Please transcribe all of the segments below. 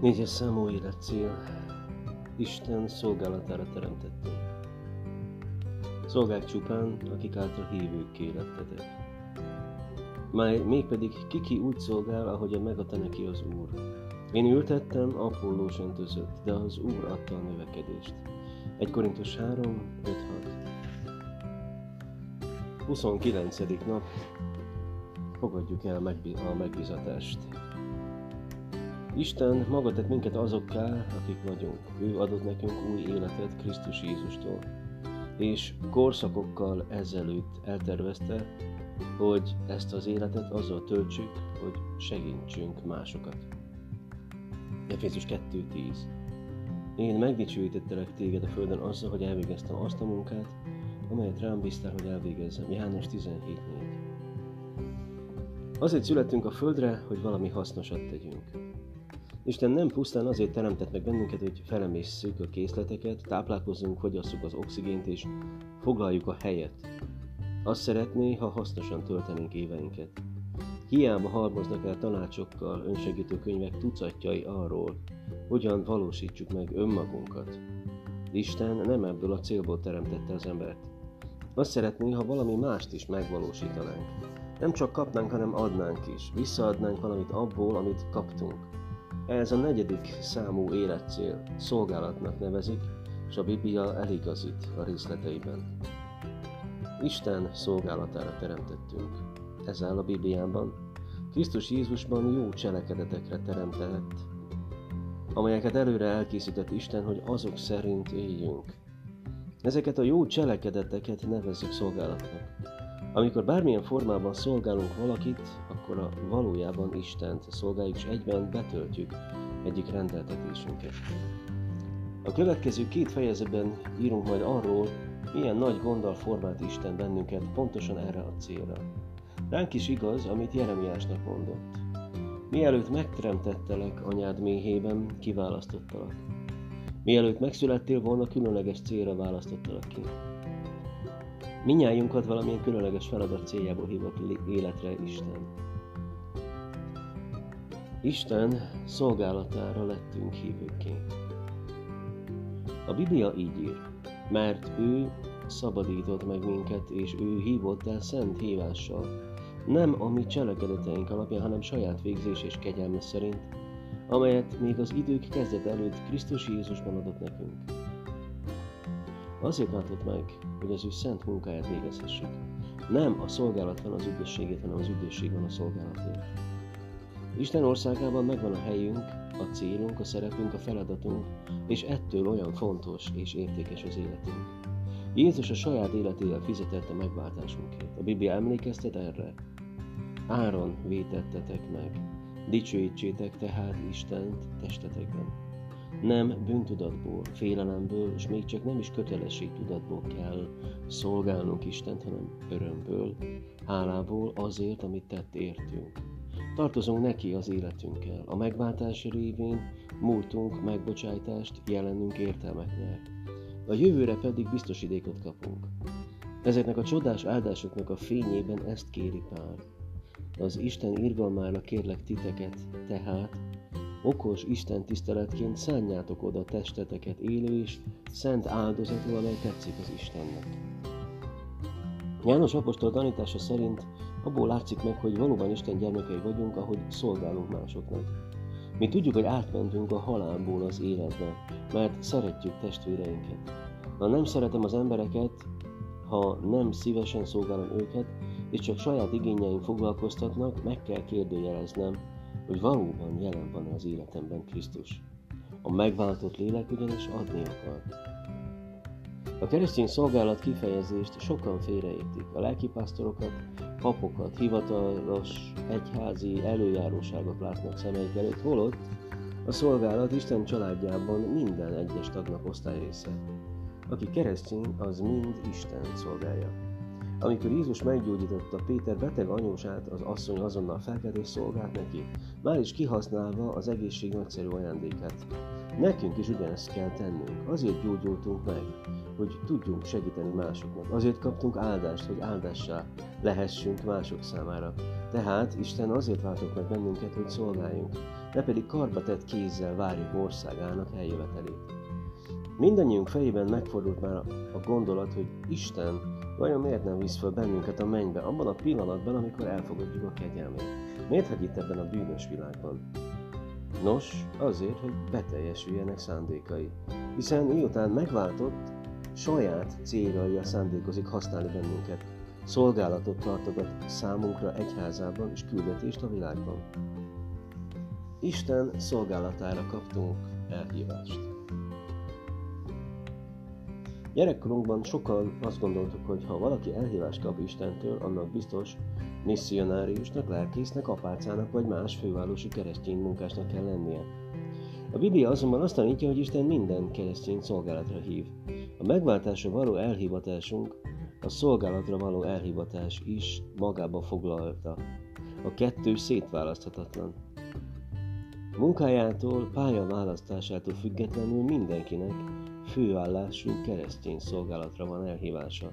Négyes számú életcél. Isten szolgálatára teremtettünk. Szolgák csupán, akik által hívőkké lettetek. Máj mégpedig kiki úgy szolgál, ahogyan megadta neki az Úr. Én ültettem, Apollós öntözött, de az Úr adta a növekedést. 1 Korintus 3, 5, 6 29. nap fogadjuk el a megbizatást. Isten maga tett minket azokká, akik vagyunk. Ő adott nekünk új életet Krisztus Jézustól. És korszakokkal ezelőtt eltervezte, hogy ezt az életet azzal töltsük, hogy segítsünk másokat. Efézus 2.10 Én megdicsőítettelek téged a földön azzal, hogy elvégeztem azt a munkát, amelyet rám bíztál, hogy elvégezzem. János 17.4 Azért születtünk a földre, hogy valami hasznosat tegyünk. Isten nem pusztán azért teremtett meg bennünket, hogy felemésszük a készleteket, táplálkozzunk, fogyasszuk az oxigént és foglaljuk a helyet. Azt szeretné, ha hasznosan töltenénk éveinket. Hiába halmoznak el tanácsokkal önsegítő könyvek tucatjai arról, hogyan valósítsuk meg önmagunkat. Isten nem ebből a célból teremtette az embert. Azt szeretné, ha valami mást is megvalósítanánk. Nem csak kapnánk, hanem adnánk is. Visszaadnánk valamit abból, amit kaptunk. Ez a negyedik számú életcél szolgálatnak nevezik, és a Biblia eligazít a részleteiben. Isten szolgálatára teremtettünk. Ez áll a Bibliában. Krisztus Jézusban jó cselekedetekre teremtett, amelyeket előre elkészített Isten, hogy azok szerint éljünk. Ezeket a jó cselekedeteket nevezzük szolgálatnak. Amikor bármilyen formában szolgálunk valakit, akkor a valójában Istent szolgáljuk, és egyben betöltjük egyik rendeltetésünket. A következő két fejezetben írunk majd arról, milyen nagy gonddal formált Isten bennünket pontosan erre a célra. Ránk is igaz, amit Jeremiásnak mondott. Mielőtt megteremtettelek anyád méhében, kiválasztottalak. Mielőtt megszülettél volna, különleges célra választottalak ki. Minnyájunkat valamilyen különleges feladat céljából hívott életre Isten. Isten szolgálatára lettünk hívőké. A Biblia így ír, mert ő szabadított meg minket, és ő hívott el szent hívással, nem a mi cselekedeteink alapján, hanem saját végzés és kegyelme szerint, amelyet még az idők kezdet előtt Krisztus Jézusban adott nekünk. Azért váltott meg, hogy az ő szent munkáját végezhessük. Nem a szolgálat van az üdvösségét, hanem az üdvösség van a szolgálatért. Isten országában megvan a helyünk, a célunk, a szerepünk, a feladatunk, és ettől olyan fontos és értékes az életünk. Jézus a saját életével fizetett a megváltásunkért. A Biblia emlékeztet erre. Áron vétettetek meg, dicsőítsétek tehát Istent testetekben. Nem bűntudatból, félelemből, és még csak nem is kötelességtudatból kell szolgálnunk Istent, hanem örömből, hálából azért, amit tett értünk. Tartozunk neki az életünkkel. A megváltás révén múltunk megbocsájtást, jelenünk értelmet nyer. A jövőre pedig biztosítékot kapunk. Ezeknek a csodás áldásoknak a fényében ezt kéri Pál. Az Isten irgalmára kérlek titeket, tehát okos Isten tiszteletként szánjátok oda testeteket élő és szent áldozatul, amely tetszik az Istennek. János apostol tanítása szerint abból látszik meg, hogy valóban Isten gyermekei vagyunk, ahogy szolgálunk másoknak. Mi tudjuk, hogy átmentünk a halálból az életbe, mert szeretjük testvéreinket. Ha nem szeretem az embereket, ha nem szívesen szolgálom őket, és csak saját igényeim foglalkoztatnak, meg kell kérdőjeleznem, hogy valóban jelen van az életemben Krisztus. A megváltott lélek ugyanis adni akar. A keresztény szolgálat kifejezést sokan félreértik. A lelkipásztorokat, papokat, hivatalos, egyházi előjáróságot látnak szemeik előtt, holott a szolgálat Isten családjában minden egyes tagnak osztályrésze. Aki keresztény, az mind Isten szolgálja. Amikor Jézus meggyógyította Péter beteg anyósát, az asszony azonnal felkelt és szolgált neki, már is kihasználva az egészség nagyszerű ajándékát. Nekünk is ugyanezt kell tennünk, azért gyógyultunk meg, hogy tudjunk segíteni másoknak. Azért kaptunk áldást, hogy áldássá lehessünk mások számára. Tehát Isten azért váltott meg bennünket, hogy szolgáljunk, ne pedig karba tett kézzel várjuk országának eljövetelét. Mindannyiunk fejében megfordult már a gondolat, hogy Isten vajon miért nem visz fel bennünket a mennybe abban a pillanatban, amikor elfogadjuk a kegyelmét. Miért hagy itt ebben a bűnös világban? Nos, azért, hogy beteljesüljenek szándékai. Hiszen miután megváltott, saját céljaira szándékozik használni bennünket. Szolgálatot tartogat számunkra egyházában és küldetést a világban. Isten szolgálatára kaptunk elhívást. Gyerekkorunkban sokan azt gondoltuk, hogy ha valaki elhívást kap Istentől, annak biztos misszionáriusnak, lelkésznek, apácának vagy más fővárosi keresztény munkásnak kell lennie. A Biblia azonban azt tanítja, hogy Isten minden keresztény szolgálatra hív. A megváltásra való elhivatásunk, a szolgálatra való elhivatás is magába foglalta. A kettő szétválaszthatatlan. Munkájától, pályaválasztásától függetlenül mindenkinek főállású keresztény szolgálatra van elhívása.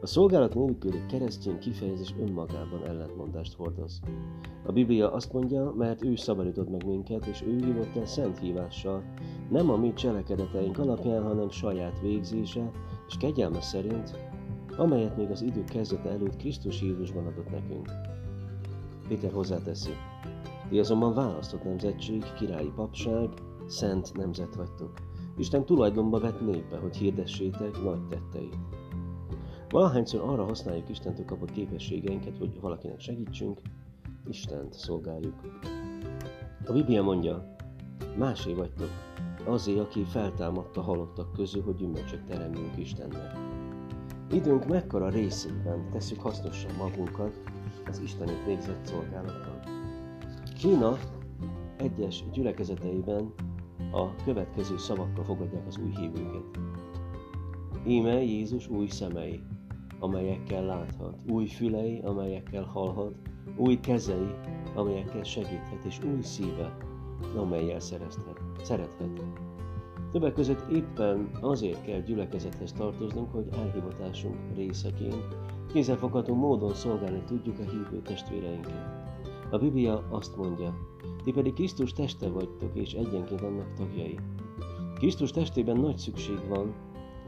A szolgálat nélküli keresztény kifejezés önmagában ellentmondást hordoz. A Biblia azt mondja, mert ő szabadított meg minket, és ő hívott el szent hívással, nem a mi cselekedeteink alapján, hanem saját végzése és kegyelme szerint, amelyet még az idő kezdete előtt Krisztus Jézusban adott nekünk. Péter hozzáteszi, ti azonban választott nemzetség, királyi papság, szent nemzet vagytok. Isten tulajdonba vett népe, hogy hirdessétek nagy tetteit. Valahányszor arra használjuk Istentől kapott képességeinket, hogy valakinek segítsünk, Istent szolgáljuk. A Biblia mondja, másé vagytok, azért, aki feltámadta halottak közül, hogy gyümölcsöt teremjünk Istennek. Időnk mekkora részében tesszük hasznosan magunkat az Istenét végzett szolgálatban. Kína egyes gyülekezeteiben a következő szavakkal fogadják az új hívőket. Íme Jézus új szemei, amelyekkel láthat, új fülei, amelyekkel hallhat, új kezei, amelyekkel segíthet, és új szíve, amelyel szerezhet, szerethet. Többek között éppen azért kell gyülekezethez tartoznunk, hogy elhivatásunk részeként kézzelfogható módon szolgálni tudjuk a hívő testvéreinket. A Biblia azt mondja, ti pedig Krisztus teste vagytok, és egyenként annak tagjai. Krisztus testében nagy szükség van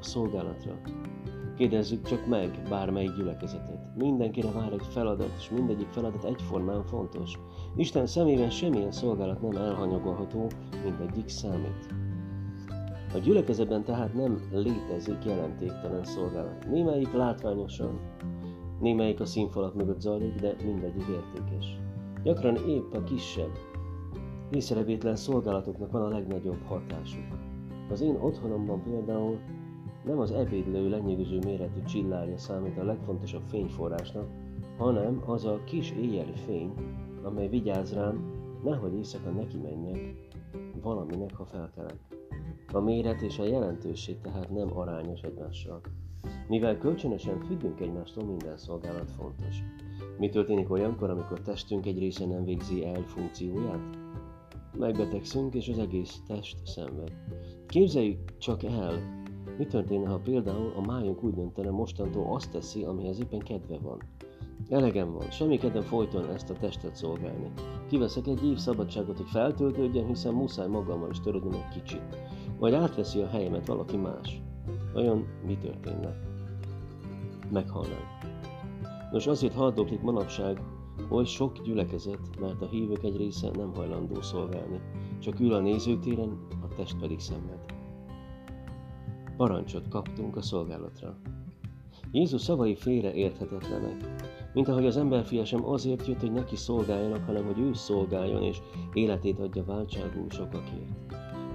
a szolgálatra. Kérdezzük csak meg bármelyik gyülekezetet. Mindenkire vár egy feladat, és mindegyik feladat egyformán fontos. Isten szemében semmilyen szolgálat nem elhanyagolható, mindegyik számít. A gyülekezetben tehát nem létezik jelentéktelen szolgálat. Némelyik látványosan, némelyik a színfalak mögött zajlik, de mindegyik értékes. Gyakran épp a kisebb, észrevétlen szolgálatoknak van a legnagyobb hatásuk. Az én otthonomban például nem az ebédlő lenyűgöző méretű csillárja számít a legfontosabb fényforrásnak, hanem az a kis éjjeli fény, amely vigyáz rám, nehogy éjszaka neki menjek valaminek, ha felkelek. A méret és a jelentőség tehát nem arányos egymással. Mivel kölcsönösen függünk egymástól, minden szolgálat fontos. Mi történik olyankor, amikor testünk egy része nem végzi el funkcióját? Megbetegszünk, és az egész test szenved. Képzeljük csak el, mi történne, ha például a májunk úgy döntene mostantól azt teszi, amihez éppen kedve van? Elegem van, semmi kedvem folyton ezt a testet szolgálni. Kiveszek egy év szabadságot, hogy feltöltődjen, hiszen muszáj magammal is törődnöm egy kicsit. Majd átveszi a helyemet valaki más. Olyan mi történne? Meghalnánk. Nos, azért haldoklik manapság oly sok gyülekezet, mert a hívők egy része nem hajlandó szolgálni. Csak ül a nézőtéren, a test pedig szenved parancsot kaptunk a szolgálatra. Jézus szavai félre érthetetlenek, mint ahogy az emberfia sem azért jött, hogy neki szolgáljanak, hanem hogy ő szolgáljon és életét adja váltságú sokakért.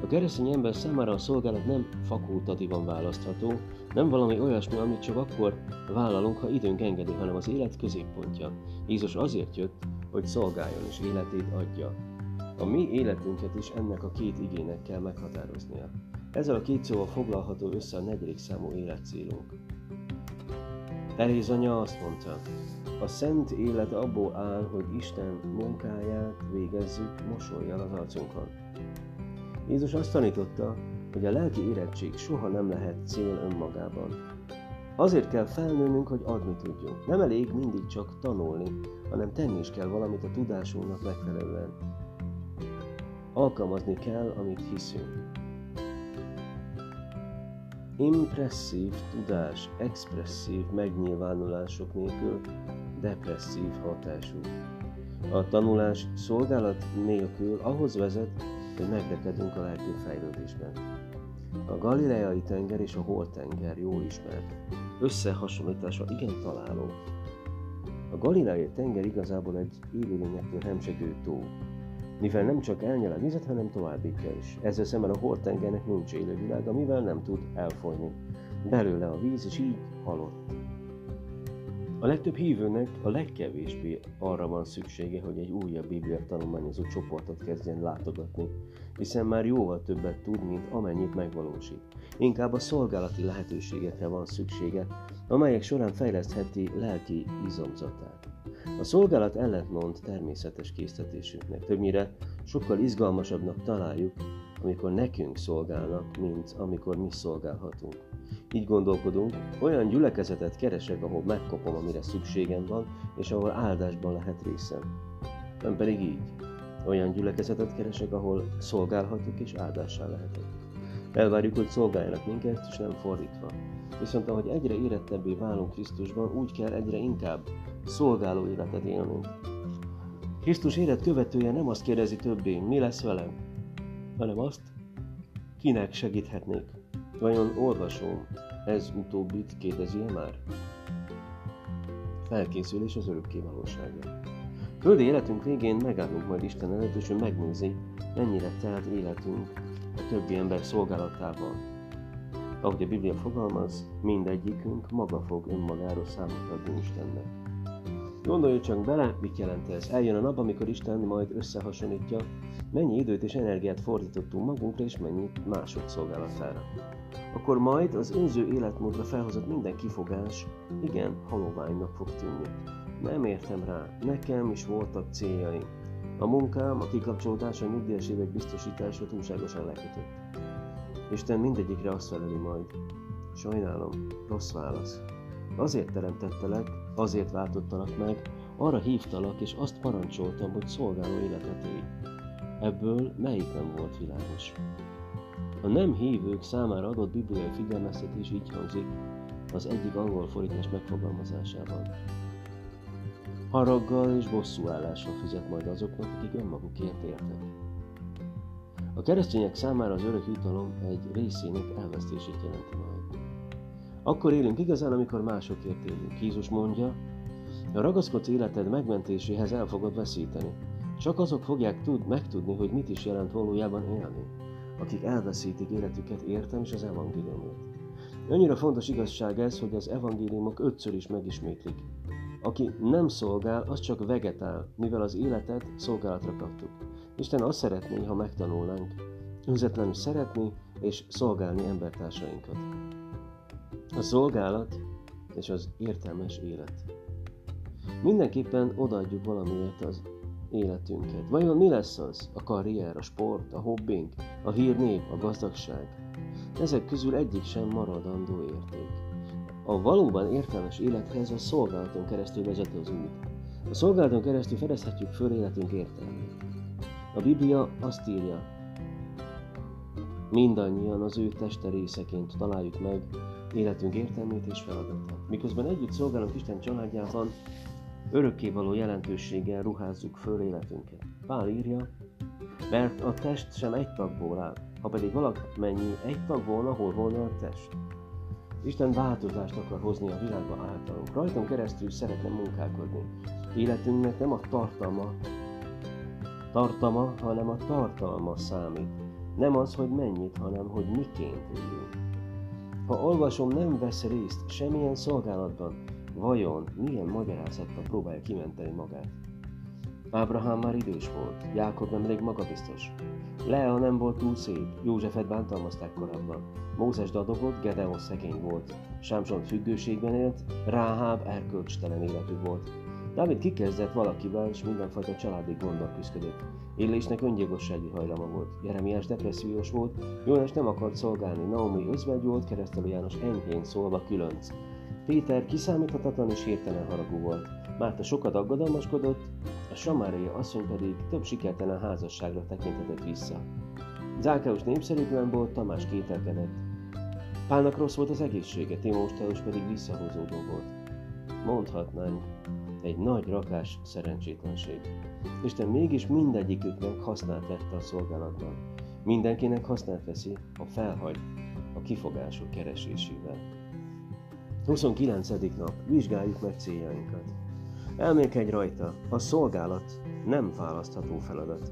A keresztény ember számára a szolgálat nem fakultatívan választható, nem valami olyasmi, amit csak akkor vállalunk, ha időnk engedi, hanem az élet középpontja. Jézus azért jött, hogy szolgáljon és életét adja. A mi életünket is ennek a két igének kell meghatároznia. Ezzel a két szóval foglalható össze a negyedik számú életcélunk. Teréz anya azt mondta, a szent élet abból áll, hogy Isten munkáját végezzük mosolyjal az arcunkon. Jézus azt tanította, hogy a lelki érettség soha nem lehet cél önmagában. Azért kell felnőnünk, hogy adni tudjunk. Nem elég mindig csak tanulni, hanem tenni is kell valamit a tudásunknak megfelelően. Alkalmazni kell, amit hiszünk. Impresszív tudás, expresszív megnyilvánulások nélkül depresszív hatású. A tanulás szolgálat nélkül ahhoz vezet, hogy megrekedünk a lelki fejlődésben. A Galileai tenger és a Holtenger jól ismert. Összehasonlítása igen találó. A Galileai tenger igazából egy élőlényektől hemzsegő tó, mivel nem csak elnyel a vizet, hanem továbbítja is. Ezzel szemben a Holtengernek nincs élővilág, amivel nem tud elfolyni. Belőle a víz, és így halott. A legtöbb hívőnek a legkevésbé arra van szüksége, hogy egy újabb Biblia tanulmányozó csoportot kezdjen látogatni, hiszen már jóval többet tud, mint amennyit megvalósít. Inkább a szolgálati lehetőségekre van szüksége, amelyek során fejlesztheti lelki izomzatát. A szolgálat ellentmond természetes késztetésünknek. Többnyire sokkal izgalmasabbnak találjuk, amikor nekünk szolgálnak, mint amikor mi szolgálhatunk. Így gondolkodunk, olyan gyülekezetet keresek, ahol megkapom, amire szükségem van, és ahol áldásban lehet részem. Nem pedig így. Olyan gyülekezetet keresek, ahol szolgálhatok és áldássá lehetek. Elvárjuk, hogy szolgáljanak minket, és nem fordítva. Viszont ahogy egyre érettebbé válunk Krisztusban, úgy kell egyre inkább szolgáló életet élnünk. Krisztus élet követője nem azt kérdezi többé, mi lesz velem, hanem azt, kinek segíthetnék. Vajon olvasom, ez utóbbit kérdezi -e már? Felkészülés az örökké valóságra. Földi életünk végén megállunk majd Isten előtt, és ő megnézi, mennyire telt életünk a többi ember szolgálatával. Ahogy a Biblia fogalmaz, mindegyikünk maga fog önmagáról számot adni Istennek. Gondolj csak bele, mit jelent ez. Eljön a nap, amikor Isten majd összehasonlítja, mennyi időt és energiát fordítottunk magunkra, és mennyit mások szolgálatára. Akkor majd az önző életmódra felhozott minden kifogás, igen, haloványnak fog tűnni. Nem értem rá, nekem is voltak céljaim. A munkám, a kikapcsolódás, a nyugdíjas évek biztosítása túlságosan lekötött. Isten mindegyikre azt feleli majd. Sajnálom, rossz válasz. Azért teremtettelek, azért váltottalak meg, arra hívtalak, és azt parancsoltam, hogy szolgáló életet élj. Ebből melyik nem volt világos? A nem hívők számára adott bibliai figyelmeztetés így hangzik az egyik angol fordítás megfogalmazásában. Haraggal és bosszúállással fizet majd azoknak, akik önmagukért éltek. A keresztények számára az örök jutalom egy részének elvesztését jelenti majd. Akkor élünk igazán, amikor másokért élünk. Jézus mondja, a ragaszkodsz életed megmentéséhez el fogod veszíteni. Csak azok fogják tud, megtudni, hogy mit is jelent valójában élni, akik elveszítik életüket értem és az evangéliumot. Annyira fontos igazság ez, hogy az evangéliumok ötször is megismétlik. Aki nem szolgál, az csak vegetál, mivel az életet szolgálatra kaptuk. Isten azt szeretné, ha megtanulnánk, önzetlenül szeretni és szolgálni embertársainkat. A szolgálat és az értelmes élet. Mindenképpen odaadjuk valamiért az életünket. Vajon mi lesz az? A karrier, a sport, a hobbink, a hírnév, a gazdagság? Ezek közül egyik sem maradandó érték. A valóban értelmes élethez a szolgálaton keresztül vezet az út. A szolgálaton keresztül fedezhetjük föl életünk értelmét. A Biblia azt írja, mindannyian az ő teste részeként találjuk meg életünk értelmét és feladatát. Miközben együtt szolgálunk Isten családjában, örökkévaló jelentőséggel ruházzuk föl életünket. Pál írja, mert a test sem egy tagból áll, ha pedig valamennyi egy tag volna, hol volna a test. Isten változást akar hozni a világba általunk. Rajtunk keresztül szeretne munkálkodni. Életünknek nem a tartalma, tartalma, hanem a tartalma számít. Nem az, hogy mennyit, hanem hogy miként éljünk. Ha olvasom, nem vesz részt semmilyen szolgálatban, vajon milyen magyarázattal próbálja kimenteni magát? Ábrahám már idős volt, Jákob nem elég magabiztos. Lea nem volt túl szép, Józsefet bántalmazták korábban. Mózes dadogott, Gedeon szegény volt. Sámson függőségben élt, Ráháb erkölcstelen életű volt. Dávid kikezdett valakivel, és mindenfajta családi gondok küzdött. Élésnek öngyilkossági hajlama volt. Jeremiás depressziós volt, Jónás nem akart szolgálni, Naomi özvegy volt, keresztelő János enyhén szólva különc. Péter kiszámíthatatlan és hirtelen haragú volt. Márta sokat aggodalmaskodott, a Samária asszony pedig több sikertelen házasságra tekinthetett vissza. Zákeus népszerűtlen volt, Tamás kételkedett. Pálnak rossz volt az egészsége, Timósteus pedig visszahozódó volt. Mondhatnánk, egy nagy rakás szerencsétlenség. Isten mégis mindegyiküknek hasznát vette a szolgálatban. Mindenkinek hasznát veszi, ha felhagy a kifogások keresésével. 29. nap. Vizsgáljuk meg céljainkat. Elmélkedj rajta, a szolgálat nem választható feladat.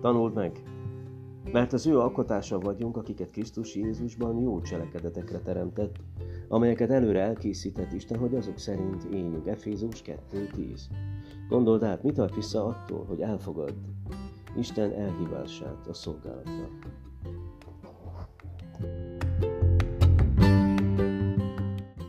Tanuld meg, mert az ő alkotása vagyunk, akiket Krisztus Jézusban jó cselekedetekre teremtett, amelyeket előre elkészített Isten, hogy azok szerint éljünk. Efézus 2.10 Gondold át, mi tart vissza attól, hogy elfogadd Isten elhívását a szolgálatra.